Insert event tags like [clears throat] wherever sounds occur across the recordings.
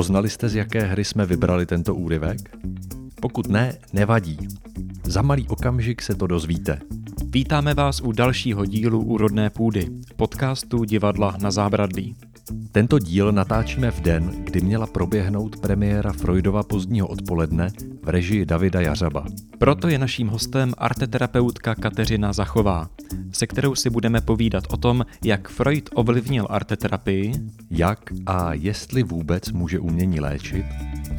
Poznali jste, z jaké hry jsme vybrali tento úryvek? Pokud ne, nevadí. Za malý okamžik se to dozvíte. Vítáme vás u dalšího dílu Úrodné půdy, podcastu Divadla na zábradlí. Tento díl natáčíme v den, kdy měla proběhnout premiéra Freudova pozdního odpoledne v režii Davida Jařaba. Proto je naším hostem arteterapeutka Kateřina Zachová, se kterou si budeme povídat o tom, jak Freud ovlivnil arteterapii, Jak a jestli vůbec může umění léčit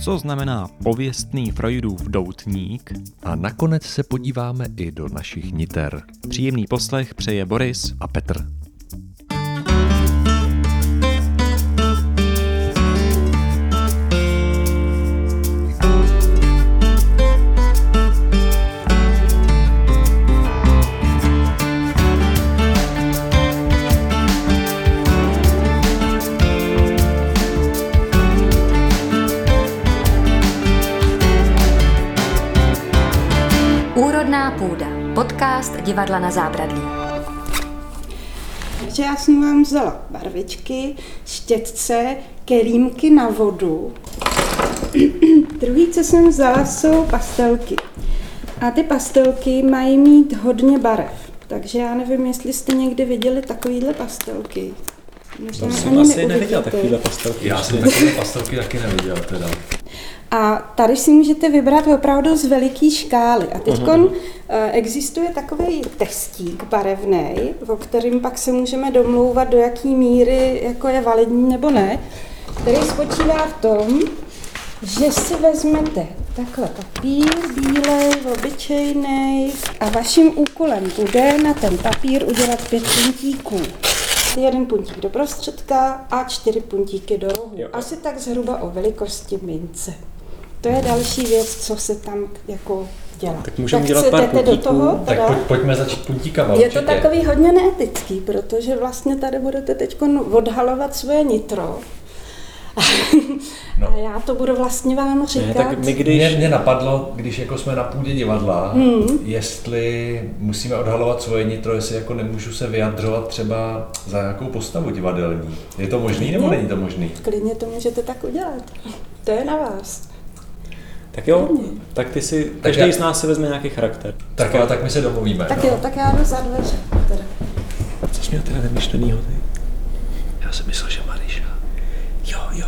co znamená pověstný Freudův doutník. a nakonec se podíváme i do našich niter. Příjemný poslech přeje Boris A Petr. Divadla na zábradlí. Takže já jsem vám vzala barvičky, štětce, kelímky na vodu. [clears throat] Druhý, co jsem vzala, jsou pastelky. A ty pastelky mají mít hodně barev. Takže já nevím, jestli jste někdy viděli takovýhle pastelky. Možná To ani jsem asi neuvidíte. neviděl takovýhle pastelky. Já jsem takové pastelky taky neviděl teda. A tady si můžete vybrat opravdu z veliký škály. A teď existuje takový testík barevný, o kterým pak se můžeme domlouvat, do jaký míry jako je validní nebo ne, který spočívá v tom, že si vezmete takhle papír bílej, obyčejný a vaším úkolem bude na ten papír udělat pět puntíků. Jeden puntík do prostředka a čtyři puntíky do rohu. Jo. Asi tak zhruba o velikosti mince. To je další věc, co se tam jako dělá. Tak můžeme tak dělat pár jdete do puntíků. toho? Tak teda? pojď, pojďme začít puntíkama Je to určitě. takový hodně neetický, protože vlastně tady budete teď odhalovat svoje nitro. No. A já to budu vlastně vám říkat. Ne, tak my Mě, když... mě napadlo, když jako jsme na půdě divadla, Hmm. jestli musíme odhalovat svoje nitro, jestli jako nemůžu se vyjadřovat třeba za nějakou postavu divadelní. Je to možný nebo Ne. není to možný? Klidně to můžete tak udělat. To je na vás. Tak jo, tak ty si... Každý já- z nás si vezme nějaký charakter. Tak jo, tak my se domluvíme. Tak no. jo, tak já jdu za dveře. Teda. Co jsi měl teda vymyšlenýho ty? Já jsem myslel, že Mariša. Jo, jo,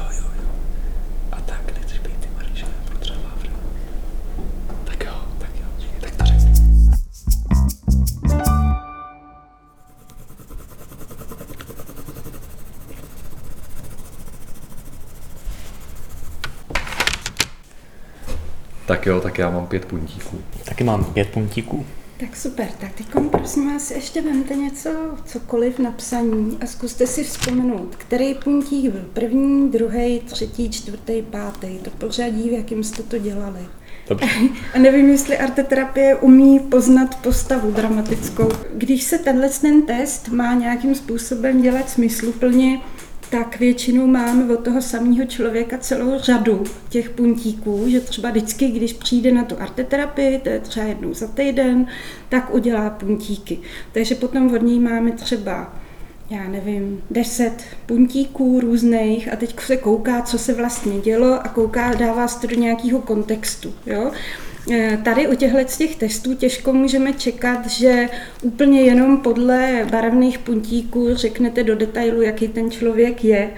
Tak jo, tak já mám pět puntíků. Taky mám pět puntíků. Tak super, tak teď prosím vás ještě vemte něco, cokoliv na psaní a zkuste si vzpomenout, který puntík byl první, druhý, třetí, čtvrtý, pátý, to pořadí, v jakým jste to dělali. Dobře. A nevím, jestli arteterapie umí poznat postavu dramatickou. Když se tenhle ten test má nějakým způsobem dělat smysluplně, tak většinou máme od toho samého člověka celou řadu těch puntíků, že třeba vždycky, když přijde na tu arteterapii, to je třeba jednou za týden, tak udělá puntíky. Takže potom od něj máme třeba já nevím, deset puntíků různých a teď se kouká, co se vlastně dělo a kouká, dává se to do nějakého kontextu. Jo? Eh, Tady u těchto z těch testů těžko můžeme čekat, že úplně jenom podle barevných puntíků řeknete do detailu, jaký ten člověk je.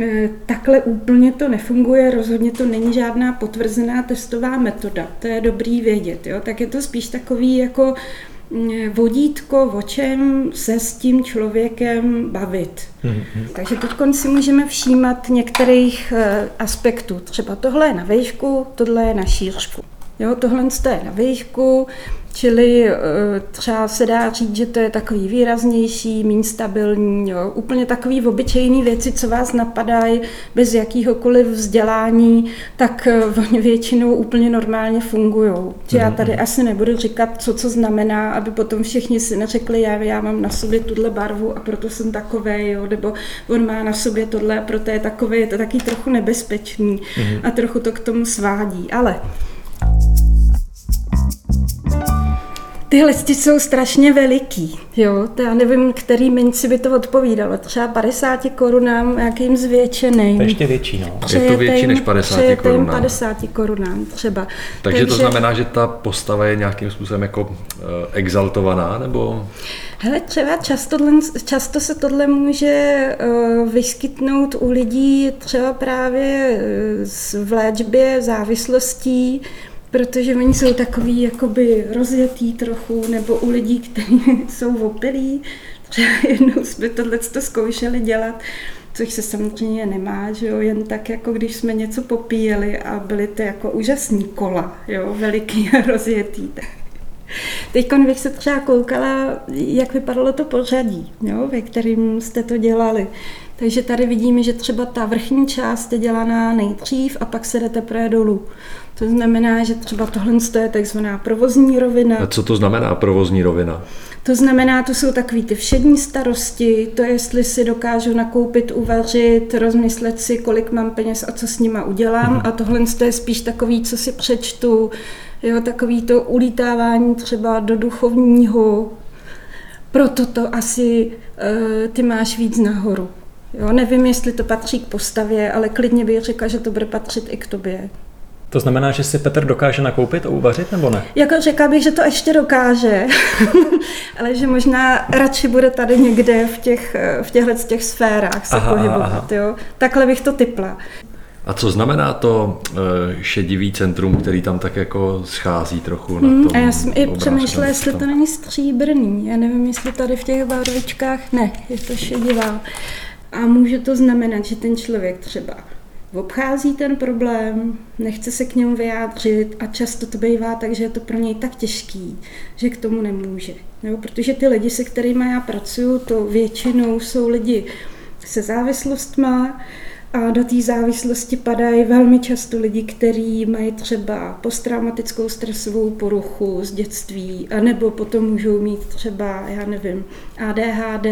Eh, Takhle úplně to nefunguje, rozhodně to není žádná potvrzená testová metoda, to je dobrý vědět. Jo? Tak je to spíš takový jako mm, vodítko, o čem se s tím člověkem bavit. Takže teď si můžeme všímat některých eh, aspektů. Třeba tohle je na výšku, tohle je na šířku. Jo, tohle je na výšku, čili eh, třeba se dá říct, že to je takový výraznější, méně stabilní, jo. úplně takový obyčejný věci, co vás napadají bez jakýhokoliv vzdělání, tak eh, oni většinou úplně normálně fungují. Že já tady asi nebudu říkat, co co znamená, aby potom všichni si neřekli, já, já mám na sobě tuhle barvu a proto jsem takový, jo, nebo on má na sobě tohle a proto je takový, je to taky trochu nebezpečný a trochu to k tomu svádí. Ale Tyhle ty jsou strašně veliký, jo, to já nevím, který minci by to odpovídalo, třeba 50 korunám nějakým zvětšeným. To je ještě větší, no. Přejete Je to větší než 50 přejete jim korunám. 50 korunám třeba. Takže, to znamená, že ta postava je nějakým způsobem jako uh, exaltovaná, nebo Hele, třeba často, často se tohle může uh, vyskytnout u lidí třeba právě uh, s- v léčbě závislostí, protože oni jsou takový jakoby rozjetý trochu, nebo u lidí, kteří [laughs] jsou opilí. Třeba jednou jsme tohle zkoušeli dělat, což se samozřejmě nemá, že jo, jen tak jako když jsme něco popíjeli a byly to jako úžasný kola, jo, veliký a rozjetý. [laughs] Teď bych se třeba koukala, jak vypadalo to pořadí, jo, ve kterým jste to dělali. Takže tady vidíme, že třeba ta vrchní část je dělaná nejdřív a pak se jdete teprve dolů. To znamená, že třeba tohle je takzvaná provozní rovina. co to znamená provozní rovina? To znamená, to jsou takový ty všední starosti, to jestli si dokážu nakoupit, uvařit, rozmyslet si, kolik mám peněz a co s nima udělám. A tohle je spíš takový, co si přečtu, jo, takový to ulítávání třeba do duchovního. Proto to asi uh, ty máš víc nahoru. Jo, nevím, jestli to patří k postavě, ale klidně bych řekla, že to bude patřit i k tobě. To znamená, že si Petr dokáže nakoupit a uvařit, nebo ne? Jako řekla bych, že to ještě dokáže, [laughs] ale že možná radši bude tady někde v, těch, v těchto těch sférách se Aha, aha, aha, pohybovat. Jo? Takhle bych to typla. A co znamená to uh, šedivý centrum, který tam tak jako schází trochu na tom Hmm, a já jsem i přemýšlela, jestli to není stříbrný. Já nevím, jestli tady v těch barvičkách, ne, je to šedivá. A může to znamenat, že ten člověk třeba obchází ten problém, nechce se k němu vyjádřit a často to bývá tak, že je to pro něj tak těžký, že k tomu nemůže. Jo? Protože ty lidi, se kterými já pracuju, to většinou jsou lidi se závislostma, a do té závislosti padají velmi často lidi, kteří mají třeba posttraumatickou stresovou poruchu z dětství, anebo potom můžou mít třeba, já nevím, ADHD.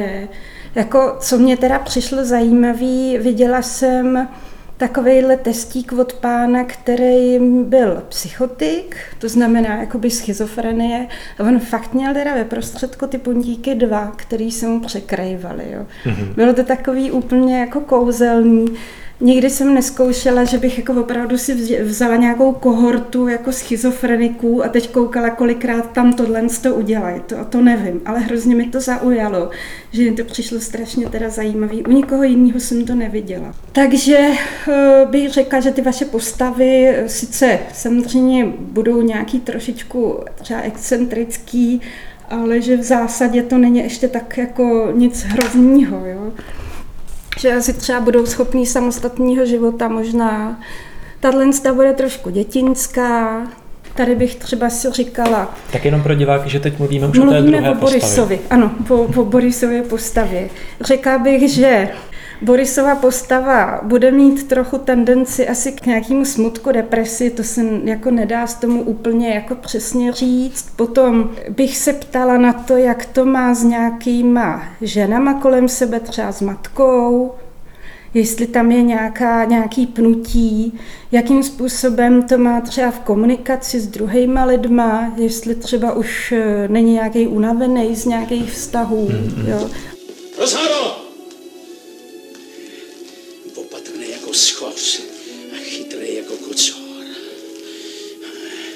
Jako, co mě teda přišlo zajímavý, viděla jsem takovejhle testík od pána, který byl psychotik, to znamená jakoby schizofrenie, a on fakt měl teda ve prostředku ty puntíky dva, který se mu překrývaly. Jo. Mm-hmm. Bylo to takový úplně jako kouzelný. Nikdy jsem neskoušela, že bych jako opravdu si vzala nějakou kohortu jako schizofreniků a teď koukala, kolikrát tam tohle to udělají. To, to nevím, ale hrozně mi to zaujalo, že mi to přišlo strašně teda zajímavý. U nikoho jiného jsem to neviděla. Takže uh, bych řekla, že ty vaše postavy sice samozřejmě budou nějaký trošičku třeba excentrický, ale že v zásadě to není ještě tak jako nic hroznýho, jo že asi třeba budou schopní samostatného života možná. Tahle bude trošku dětinská, Tady bych třeba si říkala... Tak jenom pro diváky, že teď mluvíme už o té Mluvíme druhé o Borisovi, ano, po, po Borisově postavě. Řekla bych, že Borisova postava bude mít trochu tendenci asi k nějakému smutku, depresi, to se jako nedá z tomu úplně jako přesně říct. Potom bych se ptala na to, jak to má s nějakýma ženama kolem sebe, třeba s matkou, jestli tam je nějaká, nějaký pnutí, jakým způsobem to má třeba v komunikaci s druhýma lidma, jestli třeba už není nějaký unavený z nějakých vztahů. Mm-hmm. Jo. Rozhado! Schoř a chytrý jako kocor.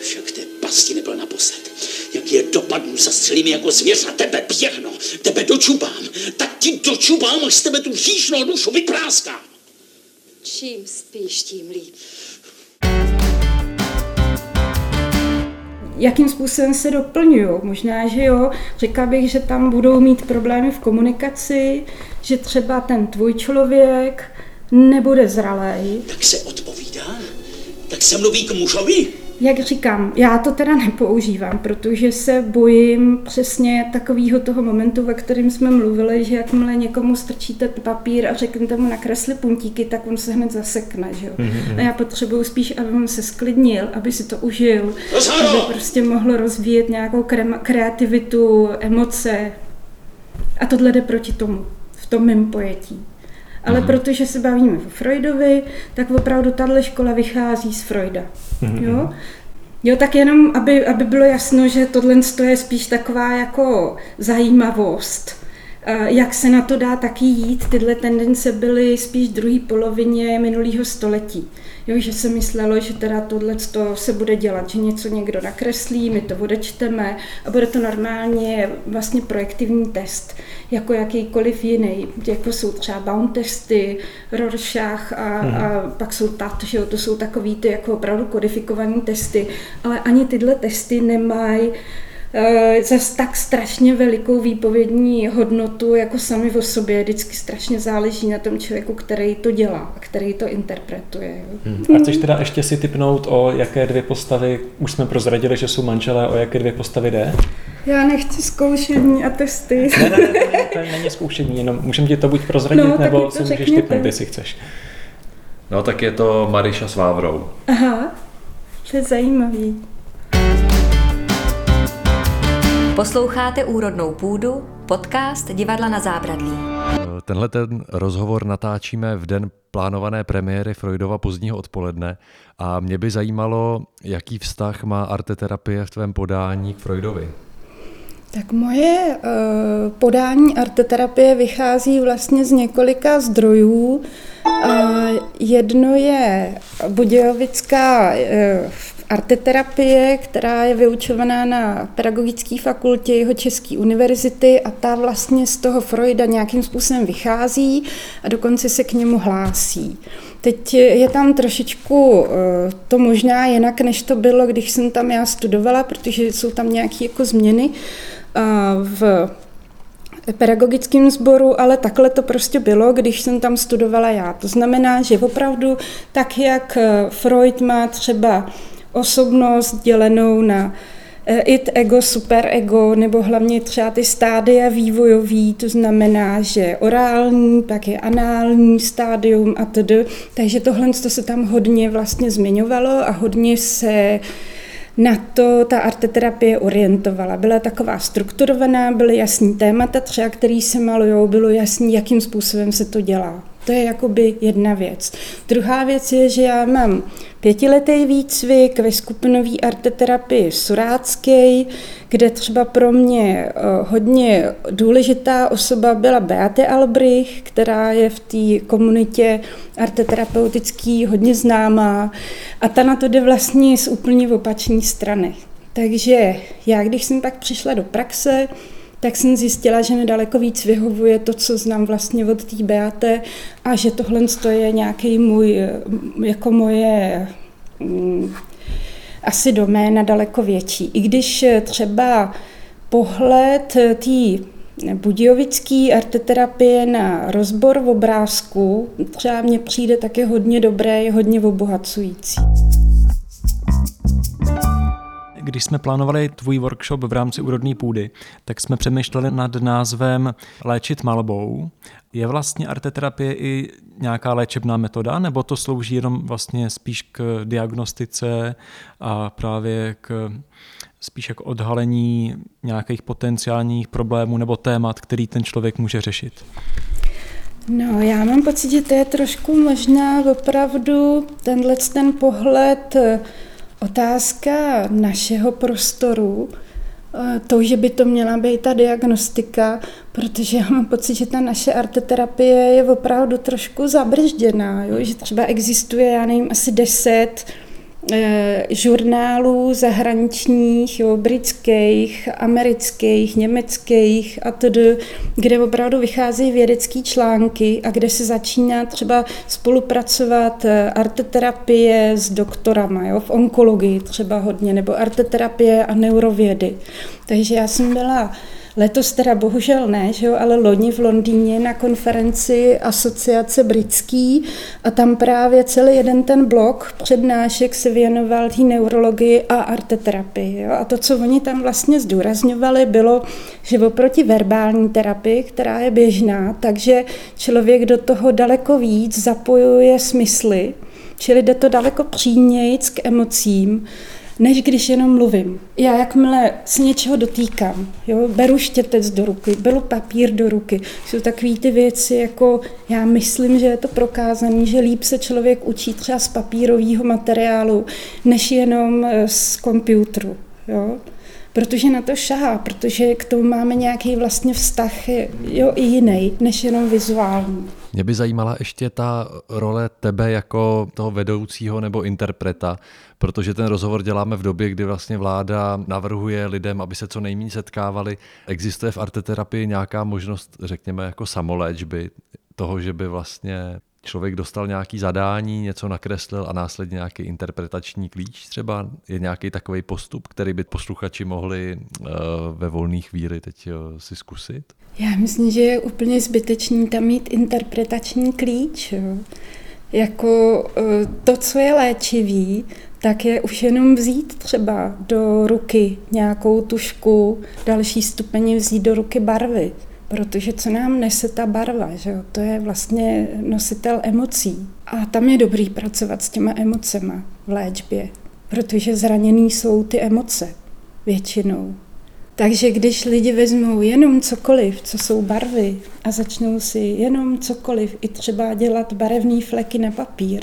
Však té pasti nebyl naposled. Jak je dopadnu, zastřelím jako zvěř a tebe běhno, tebe dočubám, tak ti dočubám, až z tebe tu říšnou dušu vypráská. Čím spíš, tím líp. jakým způsobem se doplňují. Možná, že jo, řekla bych, že tam budou mít problémy v komunikaci, že třeba ten tvůj člověk nebude zralej. Tak se odpovídá? Tak se mluví k mužovi? Jak říkám, já to teda nepoužívám, protože se bojím přesně takového toho momentu, ve kterém jsme mluvili, že jakmile někomu strčíte papír a řeknete mu nakresli puntíky, tak on se hned zasekne. Že jo? Mm-hmm. A já potřebuju spíš, aby on se sklidnil, aby si to užil, Rozhado! aby prostě mohl rozvíjet nějakou kreativitu, emoce. A tohle jde proti tomu, v tom mém pojetí. Ale mm-hmm. protože se bavíme o Freudovi, tak opravdu tahle škola vychází z Freuda. Mm-hmm. Jo? Jo, tak jenom, aby, aby bylo jasno, že tohle je spíš taková jako zajímavost jak se na to dá taky jít, tyhle tendence byly spíš v druhé polovině minulého století. Jo, že se myslelo, že teda tohle se bude dělat, že něco někdo nakreslí, my to odečteme a bude to normálně vlastně projektivní test, jako jakýkoliv jiný. Jako jsou třeba bound testy, Rorschach a, hmm. a pak jsou TAT, že jo, to jsou takový ty jako opravdu kodifikované testy, ale ani tyhle testy nemají Eh, zase tak strašně velikou výpovědní hodnotu jako sami o sobě. Vždycky strašně záleží na tom člověku, který to dělá a který to interpretuje. Hmm. A chceš teda ještě si typnout, o jaké dvě postavy, už jsme prozradili, že jsou manželé, o jaké dvě postavy jde? Já nechci zkoušení a testy. Ne, ne, ne, ne to není zkoušení, jenom můžeme ti to buď prozradit, no, nebo si můžeš typnout, jestli chceš. No tak je to Mariša s Vávrou. Aha, to je zajímavý. Posloucháte Úrodnou půdu, podcast Divadla na zábradlí. Tenhle ten rozhovor natáčíme v den plánované premiéry Freudova pozdního odpoledne a mě by zajímalo, jaký vztah má arteterapie v tvém podání k Freudovi. Tak moje uh, podání arteterapie vychází vlastně z několika zdrojů. Uh, jedno je Budějovická uh, arteterapie, která je vyučovaná na pedagogické fakultě jeho České univerzity a ta vlastně z toho Freuda nějakým způsobem vychází a dokonce se k němu hlásí. Teď je tam trošičku eh, to možná jinak, než to bylo, když jsem tam já studovala, protože jsou tam nějaké jako změny eh, v pedagogickém sboru, ale takhle to prostě bylo, když jsem tam studovala já. To znamená, že opravdu tak, jak eh, Freud má třeba osobnost dělenou na eh, it, ego, superego, nebo hlavně třeba ty stádia vývojový, to znamená, že orální, pak je anální stádium a tedy. Takže tohle to se tam hodně vlastně zmiňovalo a hodně se na to ta arteterapie orientovala. Byla taková strukturovaná, byly jasný témata, třeba který se malují, bylo jasný, jakým způsobem se to dělá. To je jakoby jedna věc. Druhá věc je, že já mám pětiletý výcvik ve skupinové arteterapii Surácké, kde třeba pro mě eh, hodně důležitá osoba byla Beate Albrich, která je v té komunitě arteterapeutický hodně známá a ta na to jde vlastně z úplně opačné strany. Takže já, když jsem pak přišla do praxe, tak jsem zjistila, že mi daleko víc vyhovuje to, co znám vlastně od té Beate a že tohle je nějaký můj, jako moje mm, asi doména daleko větší. I když třeba pohled té Budějovický arteterapie na rozbor v obrázku třeba mně přijde také hodně dobré, hodně obohacující. Když jsme plánovali tvůj workshop v rámci úrodné půdy, tak jsme přemýšleli nad názvem Léčit malbou. Je vlastně arteterapie i nějaká léčebná metoda, nebo to slouží jenom vlastně spíš k diagnostice a právě k spíš jako odhalení nějakých potenciálních problémů nebo témat, který ten člověk může řešit? No, já mám pocit, že to je trošku možná opravdu tenhle ten pohled Otázka našeho prostoru, eh, to, že by to měla být ta diagnostika, protože já mám pocit, že ta naše arteterapie je opravdu trošku zabržděná, jo? že třeba existuje, já nevím, asi deset žurnálů zahraničních, jo, britských, amerických, německých a tedy, kde opravdu vycházejí vědecké články a kde se začíná třeba spolupracovat eh, arteterapie s doktorama, jo, v onkologii třeba hodně, nebo arteterapie a neurovědy. Takže já jsem byla Letos teda bohužel ne, že jo, ale loni v Londýně na konferenci Asociace britský a tam právě celý jeden ten blok přednášek se věnoval té neurologii a arteterapii. Jo. A to, co oni tam vlastně zdůrazňovali, bylo, že oproti verbální terapii, která je běžná, takže člověk do toho daleko víc zapojuje smysly, čili jde to daleko přímějc k emocím, než když jenom mluvím. Já jakmile s něčeho dotýkám, jo, beru štětec do ruky, beru papír do ruky, jsou takové ty věci, jako já myslím, že je to prokázané, že líp se člověk učí třeba z papírového materiálu, než jenom eh, z počítačů. Jo? protože na to šahá, protože k tomu máme nějaký vlastně vztah jo, i jiný, než jenom vizuální. Mě by zajímala ještě ta role tebe jako toho vedoucího nebo interpreta, protože ten rozhovor děláme v době, kdy vlastně vláda navrhuje lidem, aby se co nejméně setkávali. Existuje v arteterapii nějaká možnost, řekněme, jako samoléčby, toho, že by vlastně člověk dostal nějaký zadání, něco nakreslil a následně nějaký interpretační klíč třeba? Je nějaký takový postup, který by posluchači mohli uh, ve volné chvíli teď uh, si zkusit? Já myslím, že je úplně zbytečný tam mít interpretační klíč. Jo. Jako uh, to, co je léčivý, tak je už jenom vzít třeba do ruky nějakou tušku, další stupeň vzít do ruky barvy. Protože co nám nese ta barva, že jo? to je vlastně nositel emocí. A tam je dobrý pracovat s těma emocema v léčbě, protože zraněný jsou ty emoce většinou. Takže když lidi vezmou jenom cokoliv, co jsou barvy, a začnou si jenom cokoliv, i třeba dělat barevné fleky na papír,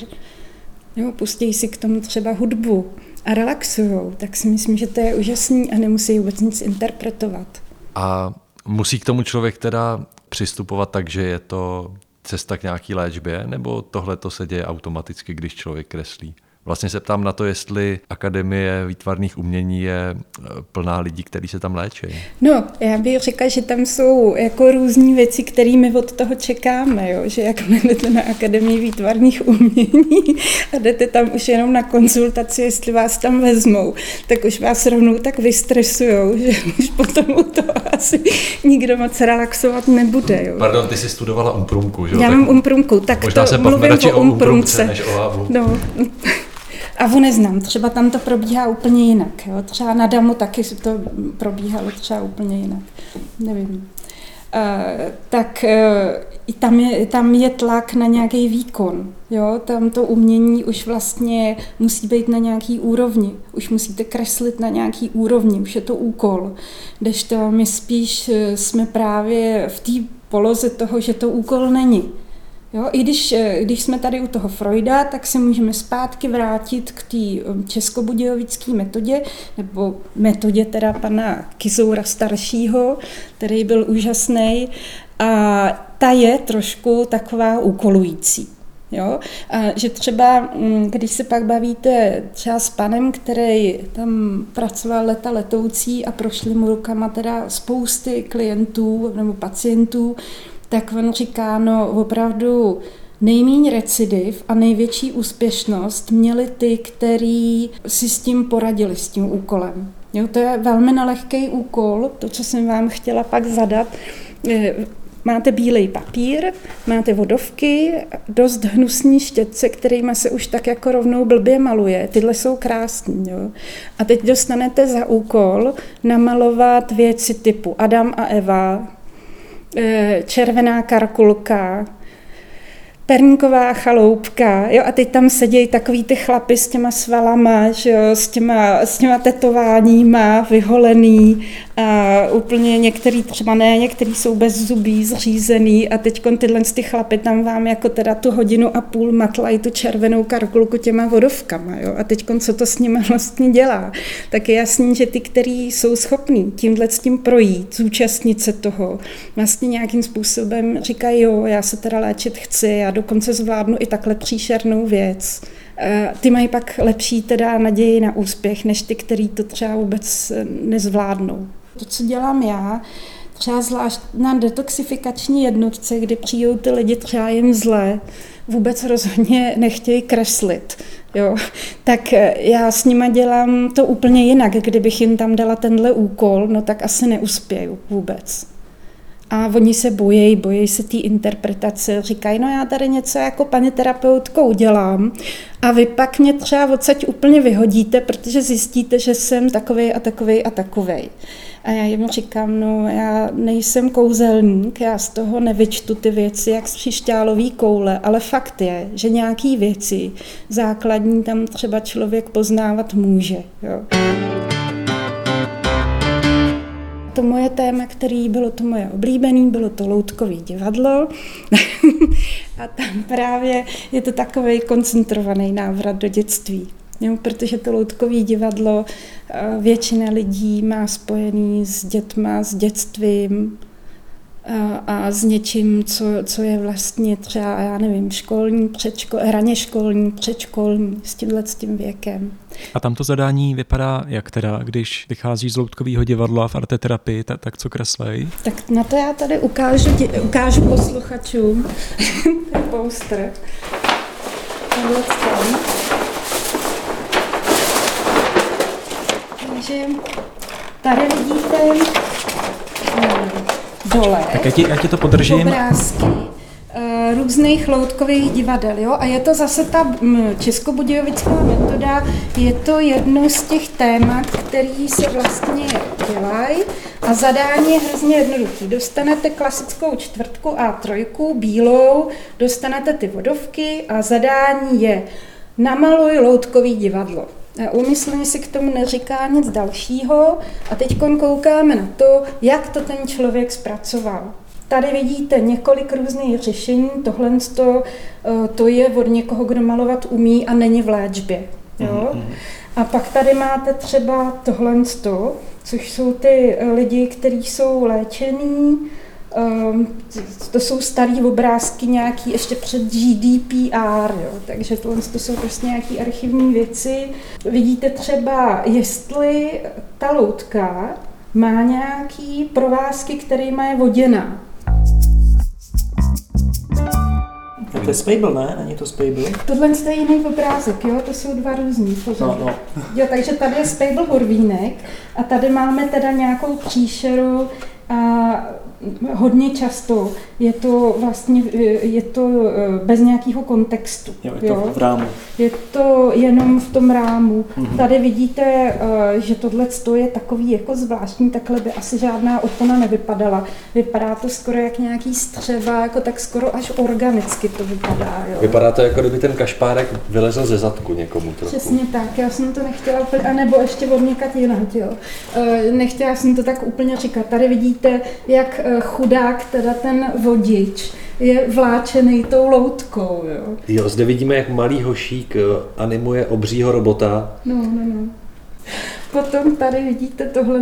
nebo pustí si k tomu třeba hudbu a relaxují, tak si myslím, že to je úžasný a nemusí vůbec nic interpretovat. A Musí k tomu člověk teda přistupovat tak, že je to cesta k nějaký léčbě, nebo tohle to se děje automaticky, když člověk kreslí? Vlastně se ptám na to, jestli Akademie výtvarných umění je eh, plná lidí, kteří se tam léčí. No, já bych řekla, že tam jsou jako různé věci, které my od toho čekáme, jo? že jak [laughs] jdete na Akademii výtvarných umění a jdete tam už jenom na konzultaci, jestli vás tam vezmou, tak už vás rovnou tak vystresujou, že [laughs] už potom u toho asi nikdo moc relaxovat nebude. Jo? Pardon, ty jsi studovala umprumku, že jo? Já mám umprumku, tak možná to se mluvím radši o umprumce. než o. No. A ho neznám, třeba tam to probíhá úplně jinak. Jo? Třeba na Damu taky to probíhalo třeba úplně jinak. Nevím. Uh, tak uh, tam, je, tam je tlak na nějaký výkon. Jo? Tam to umění už vlastně musí být na nějaký úrovni. Už musíte kreslit na nějaký úrovni, už je to úkol. to my spíš eh, jsme právě v té poloze toho, že to úkol není. Jo, I když, eh, když jsme tady u toho Freuda, tak se můžeme zpátky vrátit k té um, českobudějovické metodě, nebo metodě teda pana Kizoura staršího, který byl úžasný. A ta je trošku taková úkolující. Jo? A že třeba, mm, když se pak bavíte třeba s panem, který tam pracoval leta letoucí a prošli mu rukama teda spousty klientů nebo pacientů, tak on říká, no opravdu nejméně recidiv a největší úspěšnost měli ty, kteří si s tím poradili, s tím úkolem. Jo, to je velmi nelehký úkol, to, co jsem vám chtěla pak zadat. Máte bílej papír, máte vodovky, dost hnusní štětce, kterými se už tak jako rovnou blbě maluje. Tyhle jsou krásní. Jo? A teď dostanete za úkol namalovat věci typu Adam a Eva, Eh, červená karkulka, perníková chaloupka, jo, a teď tam sedějí takový ty chlapy s těma svalama, že jo, s těma, s těma tetováníma, vyholený, a úplně některý třeba ne, některý jsou bez zubí, zřízený a teď tyhle ty chlapy tam vám jako teda tu hodinu a půl matlají tu červenou karkulku těma vodovkama, jo, a teď co to s nimi vlastně dělá, tak je jasný, že ty, kteří jsou schopní tímhle s tím projít, zúčastnit se toho, vlastně nějakým způsobem říkají, jo, já se teda léčit chci, já dokonce zvládnu i takhle příšernou věc. Eh, ty mají pak lepší teda naději na úspěch, než ty, který to třeba vůbec eh, nezvládnou. To, co dělám já, třeba zvlášť na detoxifikační jednotce, kdy přijdou ty lidi třeba jim zlé, vůbec rozhodně nechtějí kreslit, jo, tak eh, já s nima dělám to úplně jinak. Kdybych jim tam dala tenhle úkol, no tak asi neuspěju vůbec. A oni se bojí, bojí se té interpretace, říkají, no já tady něco jako paní terapeutkou dělám a vy pak mě třeba odsaď úplně vyhodíte, protože zjistíte, že jsem takovej a takovej a takovej. A já jim říkám, no já nejsem kouzelník, já z toho nevyčtu ty věci jak z křišťálový koule, ale fakt je, že nějaký věci základní tam třeba člověk poznávat může. Jo to moje téma, který bylo to moje oblíbené, bylo to loutkový divadlo. [laughs] a tam právě je to takový koncentrovaný návrat do dětství. Jo, protože to loutkový divadlo eh, většina lidí má spojený s dětma, s dětstvím, a s něčím, co, co je vlastně třeba, já nevím, školní, předškol, raně školní, předškolní, s tímhle s tím věkem. A tam to zadání vypadá jak teda, když vychází z loutkového divadla v arteterapii, tak, tak co kreslej? Tak na to já tady ukážu, ukážu posluchačům [laughs] poster. Takže tady vidíte dole. Tak já ti, já ti to podržím. Obrázky eh, různých loutkových divadel. Jo? A je to zase ta mm, českobudějovická metoda, je to jedno z těch témat, který se vlastně dělají a zadání je hrozně jednoduché. Dostanete klasickou čtvrtku A3, bílou, dostanete ty vodovky a zadání je namaluj loutkový divadlo. Úmyslně si k tomu neříká nic dalšího a teď koukáme na to, jak to ten člověk zpracoval. Tady vidíte několik různých řešení, tohle to, eh, to je od někoho, kdo malovat umí a není v léčbě. Jo? Mhm, mhm. A pak tady máte třeba tohle, což jsou ty lidi, kteří jsou léčení, to jsou staré obrázky nějaký ještě před GDPR, jo, takže tohle to jsou prostě nějaké archivní věci. Vidíte třeba, jestli ta loutka má nějaký provázky, kterýma je voděná. To je Spable, ne? Není to Spable? Tohle je jiný obrázek, jo? To jsou dva různý. No, no. Jo, takže tady je Spable Horvínek a tady máme teda nějakou příšeru a hodně často je to vlastně je to eh, bez nějakého kontextu. Jo, je to jo? v rámu. Je to jenom v tom rámu. Mm-hmm. Tady vidíte, eh, že tohle je takový jako zvláštní, takhle by asi žádná opona nevypadala. Vypadá to skoro jak nějaký střeva, jako tak skoro až organicky to vypadá. Jo? Vypadá to jako kdyby ten kašpárek vylezl ze zadku někomu trochu. Přesně tak, já jsem to nechtěla úplně, anebo ještě odněkat jinak, jo. Eh, nechtěla jsem to tak úplně říkat. Tady vidíte, jak chudák teda ten vodič je vláčený tou loutkou. Jo. jo, zde vidíme, jak malý hošík eh, animuje obřího robota. No, no, no. Potom tady vidíte tohle,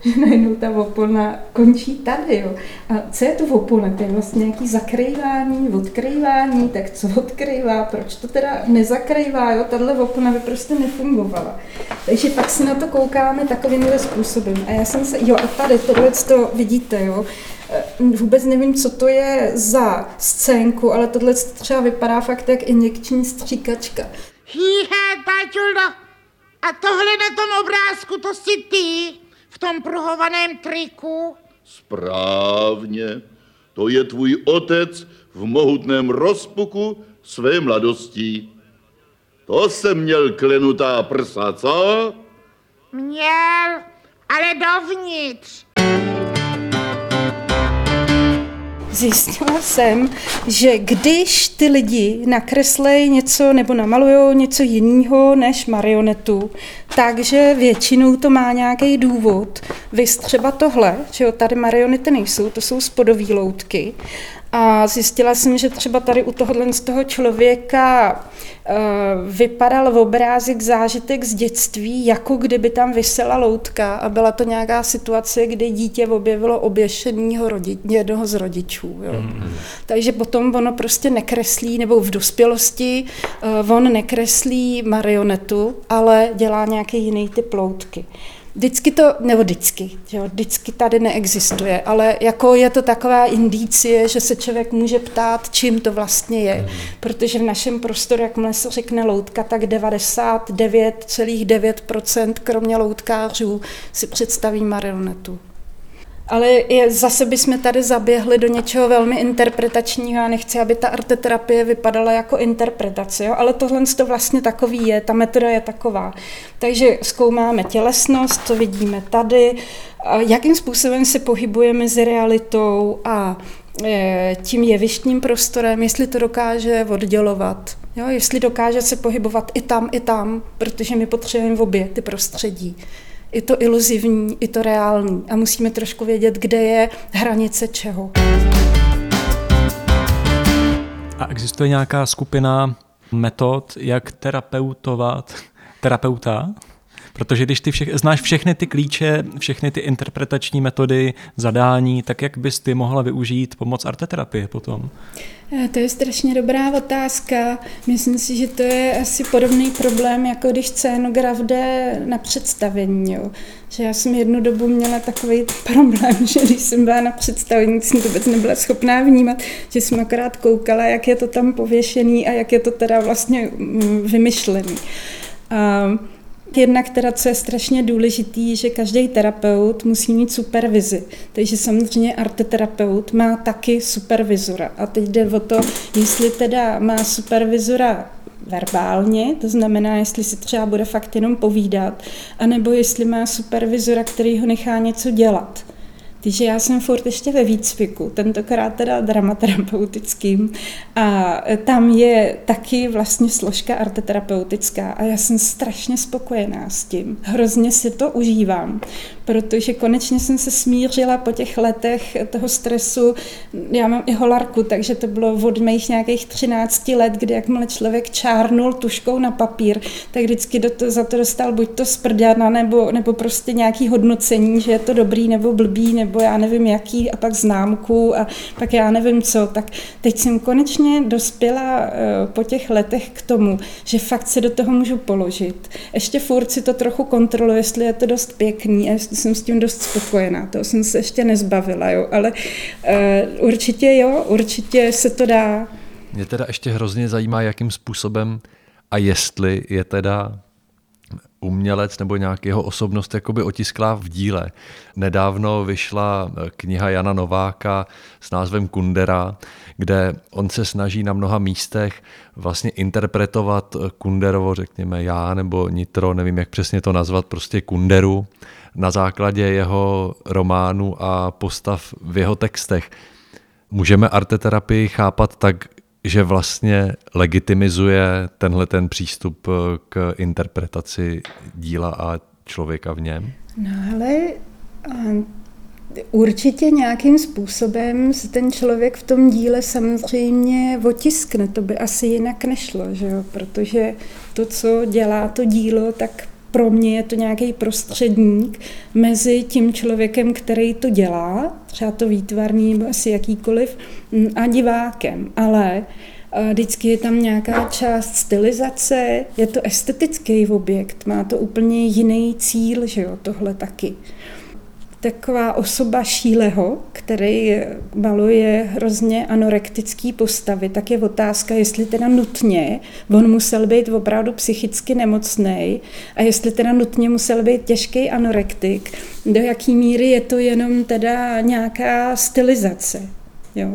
že najednou ta opona končí tady. Jo. A co je to opona? To je vlastně nějaký zakrývání, odkrývání, tak co odkrývá, proč to teda nezakrývá, jo? Tahle opona by prostě nefungovala. Takže pak si na to koukáme takovýmhle způsobem. A já jsem se, jo a tady tohle to vidíte, jo, Eh, vůbec nevím, co to je za scénku, ale tohle třeba vypadá fakt jak injekční stříkačka. Hýhe, Taťuldo, a tohle na tom obrázku, to jsi ty v tom pruhovaném triku? Správně, to je tvůj otec v mohutném rozpuku své mladosti. To jsem měl klenutá prsa, co? Měl, ale dovnitř. Zjistila jsem, že když ty lidi nakreslejí něco nebo namalují něco jiného než marionetu, takže většinou to má nějaký důvod. Vy třeba tohle, že jo, tady marionety nejsou, to jsou spodové loutky. A zjistila jsem, že třeba tady u tohohle z toho člověka uh, vypadal v obrázek zážitek z dětství, jako kdyby tam vysela loutka a byla to nějaká situace, kdy dítě objevilo oběšenýho rodi- jednoho z rodičů. Jo. Mm-hmm. Takže potom ono prostě nekreslí, nebo v dospělosti uh, on nekreslí marionetu, ale dělá nějaký jiný typ loutky. Vždycky to, nebo vždycky, že jo, vždycky tady neexistuje, ale jako je to taková indicie, že se člověk může ptát, čím to vlastně je. Mm. Protože v našem prostoru, jakmile se řekne loutka, tak 99,9% kromě loutkářů si představí marionetu. Ale je, zase bychom tady zaběhli do něčeho velmi interpretačního a nechci, aby ta arteterapie vypadala jako interpretace, jo? ale tohle to vlastně takový je, ta metoda je taková. Takže zkoumáme tělesnost, to vidíme tady, jakým způsobem se pohybuje mezi realitou a e, tím jevištním prostorem, jestli to dokáže oddělovat, jo? jestli dokáže se pohybovat i tam, i tam, protože my potřebujeme obě ty prostředí i to iluzivní, i to reální. A musíme trošku vědět, kde je hranice čeho. A existuje nějaká skupina metod, jak terapeutovat terapeuta? Protože když ty všech, znáš všechny ty klíče, všechny ty interpretační metody, zadání, tak jak bys ty mohla využít pomoc arteterapie potom? Eh, to je strašně dobrá otázka. Myslím si, že to je asi podobný problém, jako když scénograf jde na představení. Jo. Že já jsem jednu dobu měla takový [laughs] problém, že když jsem byla na představení, jsem to vůbec nebyla schopná vnímat, že jsem akorát koukala, jak je to tam pověšený a jak je to teda vlastně mm, vymyšlený. A Jednak teda, co je strašně důležitý, že každý terapeut musí mít supervizi. Takže samozřejmě arteterapeut má taky supervizora. A teď jde o to, jestli teda má supervizora verbálně, to znamená, jestli si třeba bude fakt jenom povídat, anebo jestli má supervizora, který ho nechá něco dělat. Takže já jsem furt ještě ve výcviku, tentokrát teda dramaterapeutickým a tam je taky vlastně složka arteterapeutická a já jsem strašně spokojená s tím. Hrozně si to užívám, protože konečně jsem se smířila po těch letech toho stresu. Já mám i holarku, takže to bylo od mých nějakých 13 let, kdy jakmile člověk čárnul tuškou na papír, tak vždycky do to, za to dostal buď to sprděna, nebo, nebo prostě nějaký hodnocení, že je to dobrý nebo blbý, nebo já nevím jaký, a pak známku a pak já nevím co. Tak teď jsem konečně dospěla eh, po těch letech k tomu, že fakt se do toho můžu položit. Ještě furt si to trochu kontroluji, jestli je to dost pěkný a jestli jsem s tím dost spokojená. To jsem se ještě nezbavila, jo, ale uh, určitě jo, určitě se to dá. Mě teda ještě hrozně zajímá, jakým způsobem a jestli je teda umělec nebo nějakého osobnost jakoby otisklá v díle. Nedávno vyšla kniha Jana Nováka s názvem Kundera, kde on se snaží na mnoha místech vlastně interpretovat Kunderovo, řekněme já nebo Nitro, nevím jak přesně to nazvat, prostě Kunderu na základě jeho románu a postav v jeho textech. Můžeme arteterapii chápat tak, že vlastně legitimizuje tenhle ten přístup k interpretaci díla a člověka v něm? No ale určitě nějakým způsobem se ten člověk v tom díle samozřejmě otiskne. To by asi jinak nešlo, že jo? protože to, co dělá to dílo, tak pro mě je to nějaký prostředník mezi tím člověkem, který to dělá, třeba to výtvarný nebo asi jakýkoliv, a divákem. Ale vždycky je tam nějaká část stylizace, je to estetický objekt, má to úplně jiný cíl, že jo, tohle taky taková osoba Šíleho, který maluje hrozně anorektický postavy, tak je otázka, jestli teda nutně on musel být opravdu psychicky nemocný a jestli teda nutně musel být těžký anorektik, do jaký míry je to jenom teda nějaká stylizace. Jo?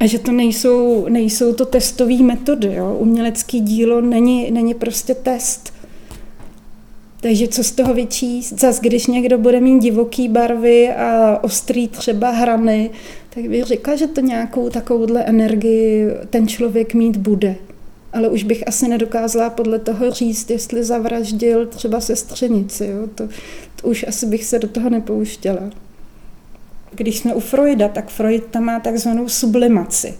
A že to nejsou, nejsou to testové metody. Jo? Umělecký dílo není, není prostě test takže co z toho vyčíst? Zas když někdo bude mít divoký barvy a ostrý třeba hrany, tak bych řekla, že to nějakou takovouhle energii ten člověk mít bude. Ale už bych asi nedokázala podle toho říct, jestli zavraždil třeba sestřenici. Jo? To, to už asi bych se do toho nepouštěla. Když jsme u Freuda, tak Freud tam má takzvanou sublimaci.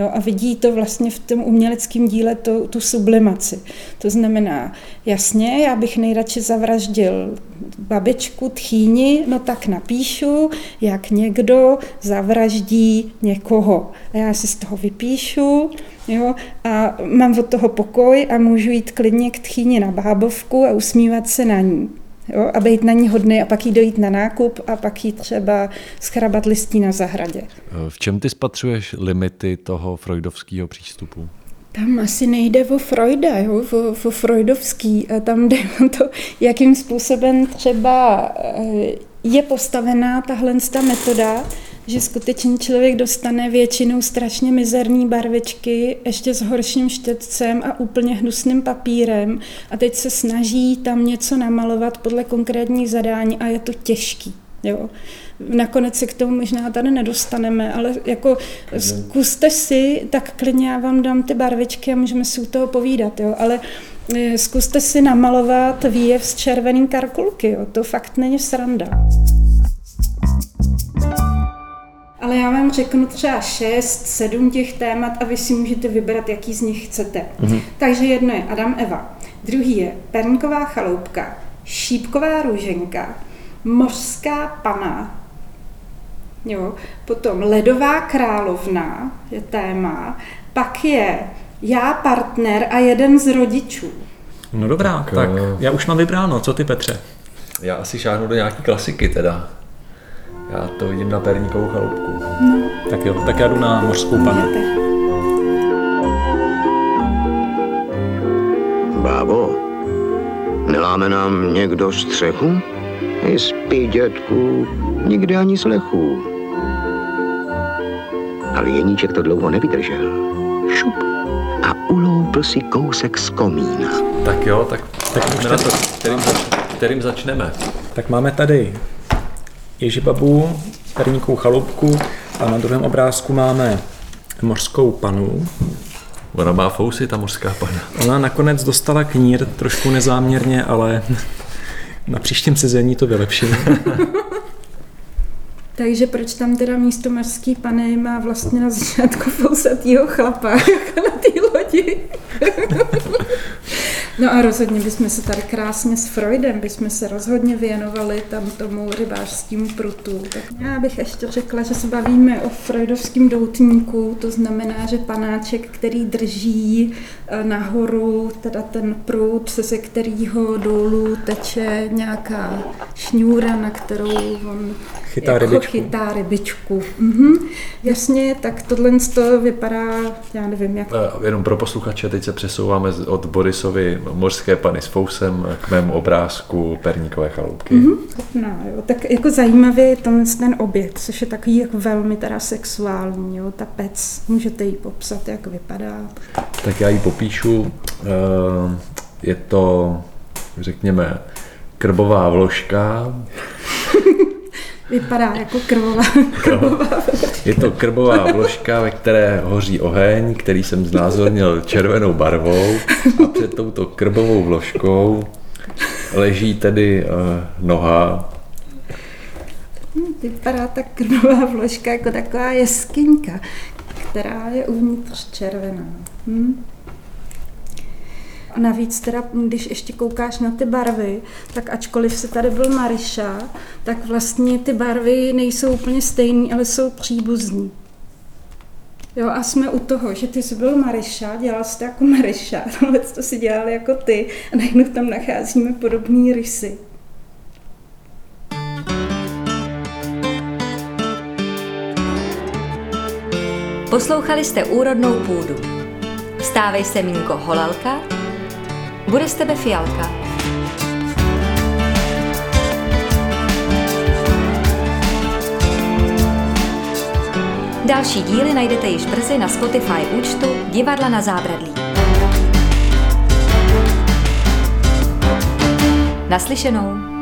Jo, a vidí to vlastně v tom uměleckém díle to, tu sublimaci. To znamená, jasně, já bych nejradši zavraždil babičku, tchýni, no tak napíšu, jak někdo zavraždí někoho. A já si z toho vypíšu jo, a mám od toho pokoj a můžu jít klidně k tchýni na bábovku a usmívat se na ní jo, a být na ní hodný a pak jí dojít na nákup a pak jí třeba schrabat listí na zahradě. V čem ty spatřuješ limity toho freudovského přístupu? Tam asi nejde o Freuda, jo, o, o freudovský. A tam jde o to, jakým způsobem třeba eh, je postavená tahle ta metoda, že skutečně člověk dostane většinou strašně mizerný barvičky, ještě s horším štětcem a úplně hnusným papírem a teď se snaží tam něco namalovat podle konkrétních zadání a je to těžký. Jo. Nakonec se k tomu možná tady nedostaneme, ale jako zkuste si, tak klidně já vám dám ty barvičky a můžeme si u toho povídat, jo. ale eh, zkuste si namalovat výjev z červeným karkulky, jo. to fakt není sranda. Ale já vám řeknu třeba šest, sedm těch témat a vy si můžete vybrat, jaký z nich chcete. Mm-hmm. Takže jedno je Adam Eva, druhý je Perníková chaloupka, Šípková růženka, Mořská pana, jo, potom Ledová královna je téma, pak je Já partner a jeden z rodičů. No dobrá, tak, tak já už mám vybráno. Co ty, Petře? Já asi šáhnu do nějaký klasiky teda. Já to vidím na perníkovou chaloupku. No. Tak jo, tak já jdu na mořskou panu. Bábo, neláme nám někdo střechu? I spí, dětku, nikdy ani slechu. Ale Jeníček to dlouho nevydržel. Šup a uloupl si kousek z komína. Tak jo, tak, tak na to, kterým, zač, kterým začneme. Tak máme tady Ježibabu, perníkovou chaloupku a na druhém obrázku máme mořskou panu. Ona má fousy, ta mořská pana. Ona nakonec dostala knír trošku nezáměrně, ale na příštím sezení to vylepším. [laughs] Takže proč tam teda místo mořský pany má vlastně na začátku fousatýho chlapa, [laughs] jako na té lodi? No a rozhodně bychom se tady krásně s Freudem, bychom se rozhodně věnovali tam tomu rybářskému prutu. Tak já bych ještě řekla, že se bavíme o freudovském doutníku, to znamená, že panáček, který drží eh, nahoru teda ten prut, se kterého dolů teče nějaká šňůra, na kterou on chytá jako rybičku. chytá rybičku. Mhm. Jasně, tak tohle to vypadá, já nevím, jak... Uh, jenom pro posluchače, teď se přesouváme od Borisovy mořské pany s fousem k mému obrázku perníkové chaloupky. Mhm. No, jo. Tak jako zajímavě je tenhle ten objekt, což je takový jako velmi teda sexuální, jo. Ta pec, můžete ji popsat, jak vypadá. Tak já ji popíšu. Uh, je to, řekněme, krbová vložka, [laughs] Vypadá jako krbová, [laughs] krbová Je to krbová vložka, ve které hoří oheň, který jsem znázornil červenou barvou a před touto krbovou vložkou leží tedy uh, noha. Vypadá ta krbová vložka jako taková jeskyňka, která je uvnitř červená. Hm? A navíc teda, když ještě koukáš na ty barvy, tak ačkoliv se tady byl Mariša, tak vlastně ty barvy nejsou úplně stejné, ale jsou příbuzní. Jo, a jsme u toho, že ty jsi byl Mariša, dělal jsi to jako Mariša, [laughs] tohle to si dělal jako ty a najednou tam nacházíme podobné rysy. Poslouchali jste Úrodnou půdu. Vstávej se, Mínko Holalka, bude z tebe fialka. Další díly najdete již brzy na Spotify účtu Divadla na zábradlí. Naslyšenou.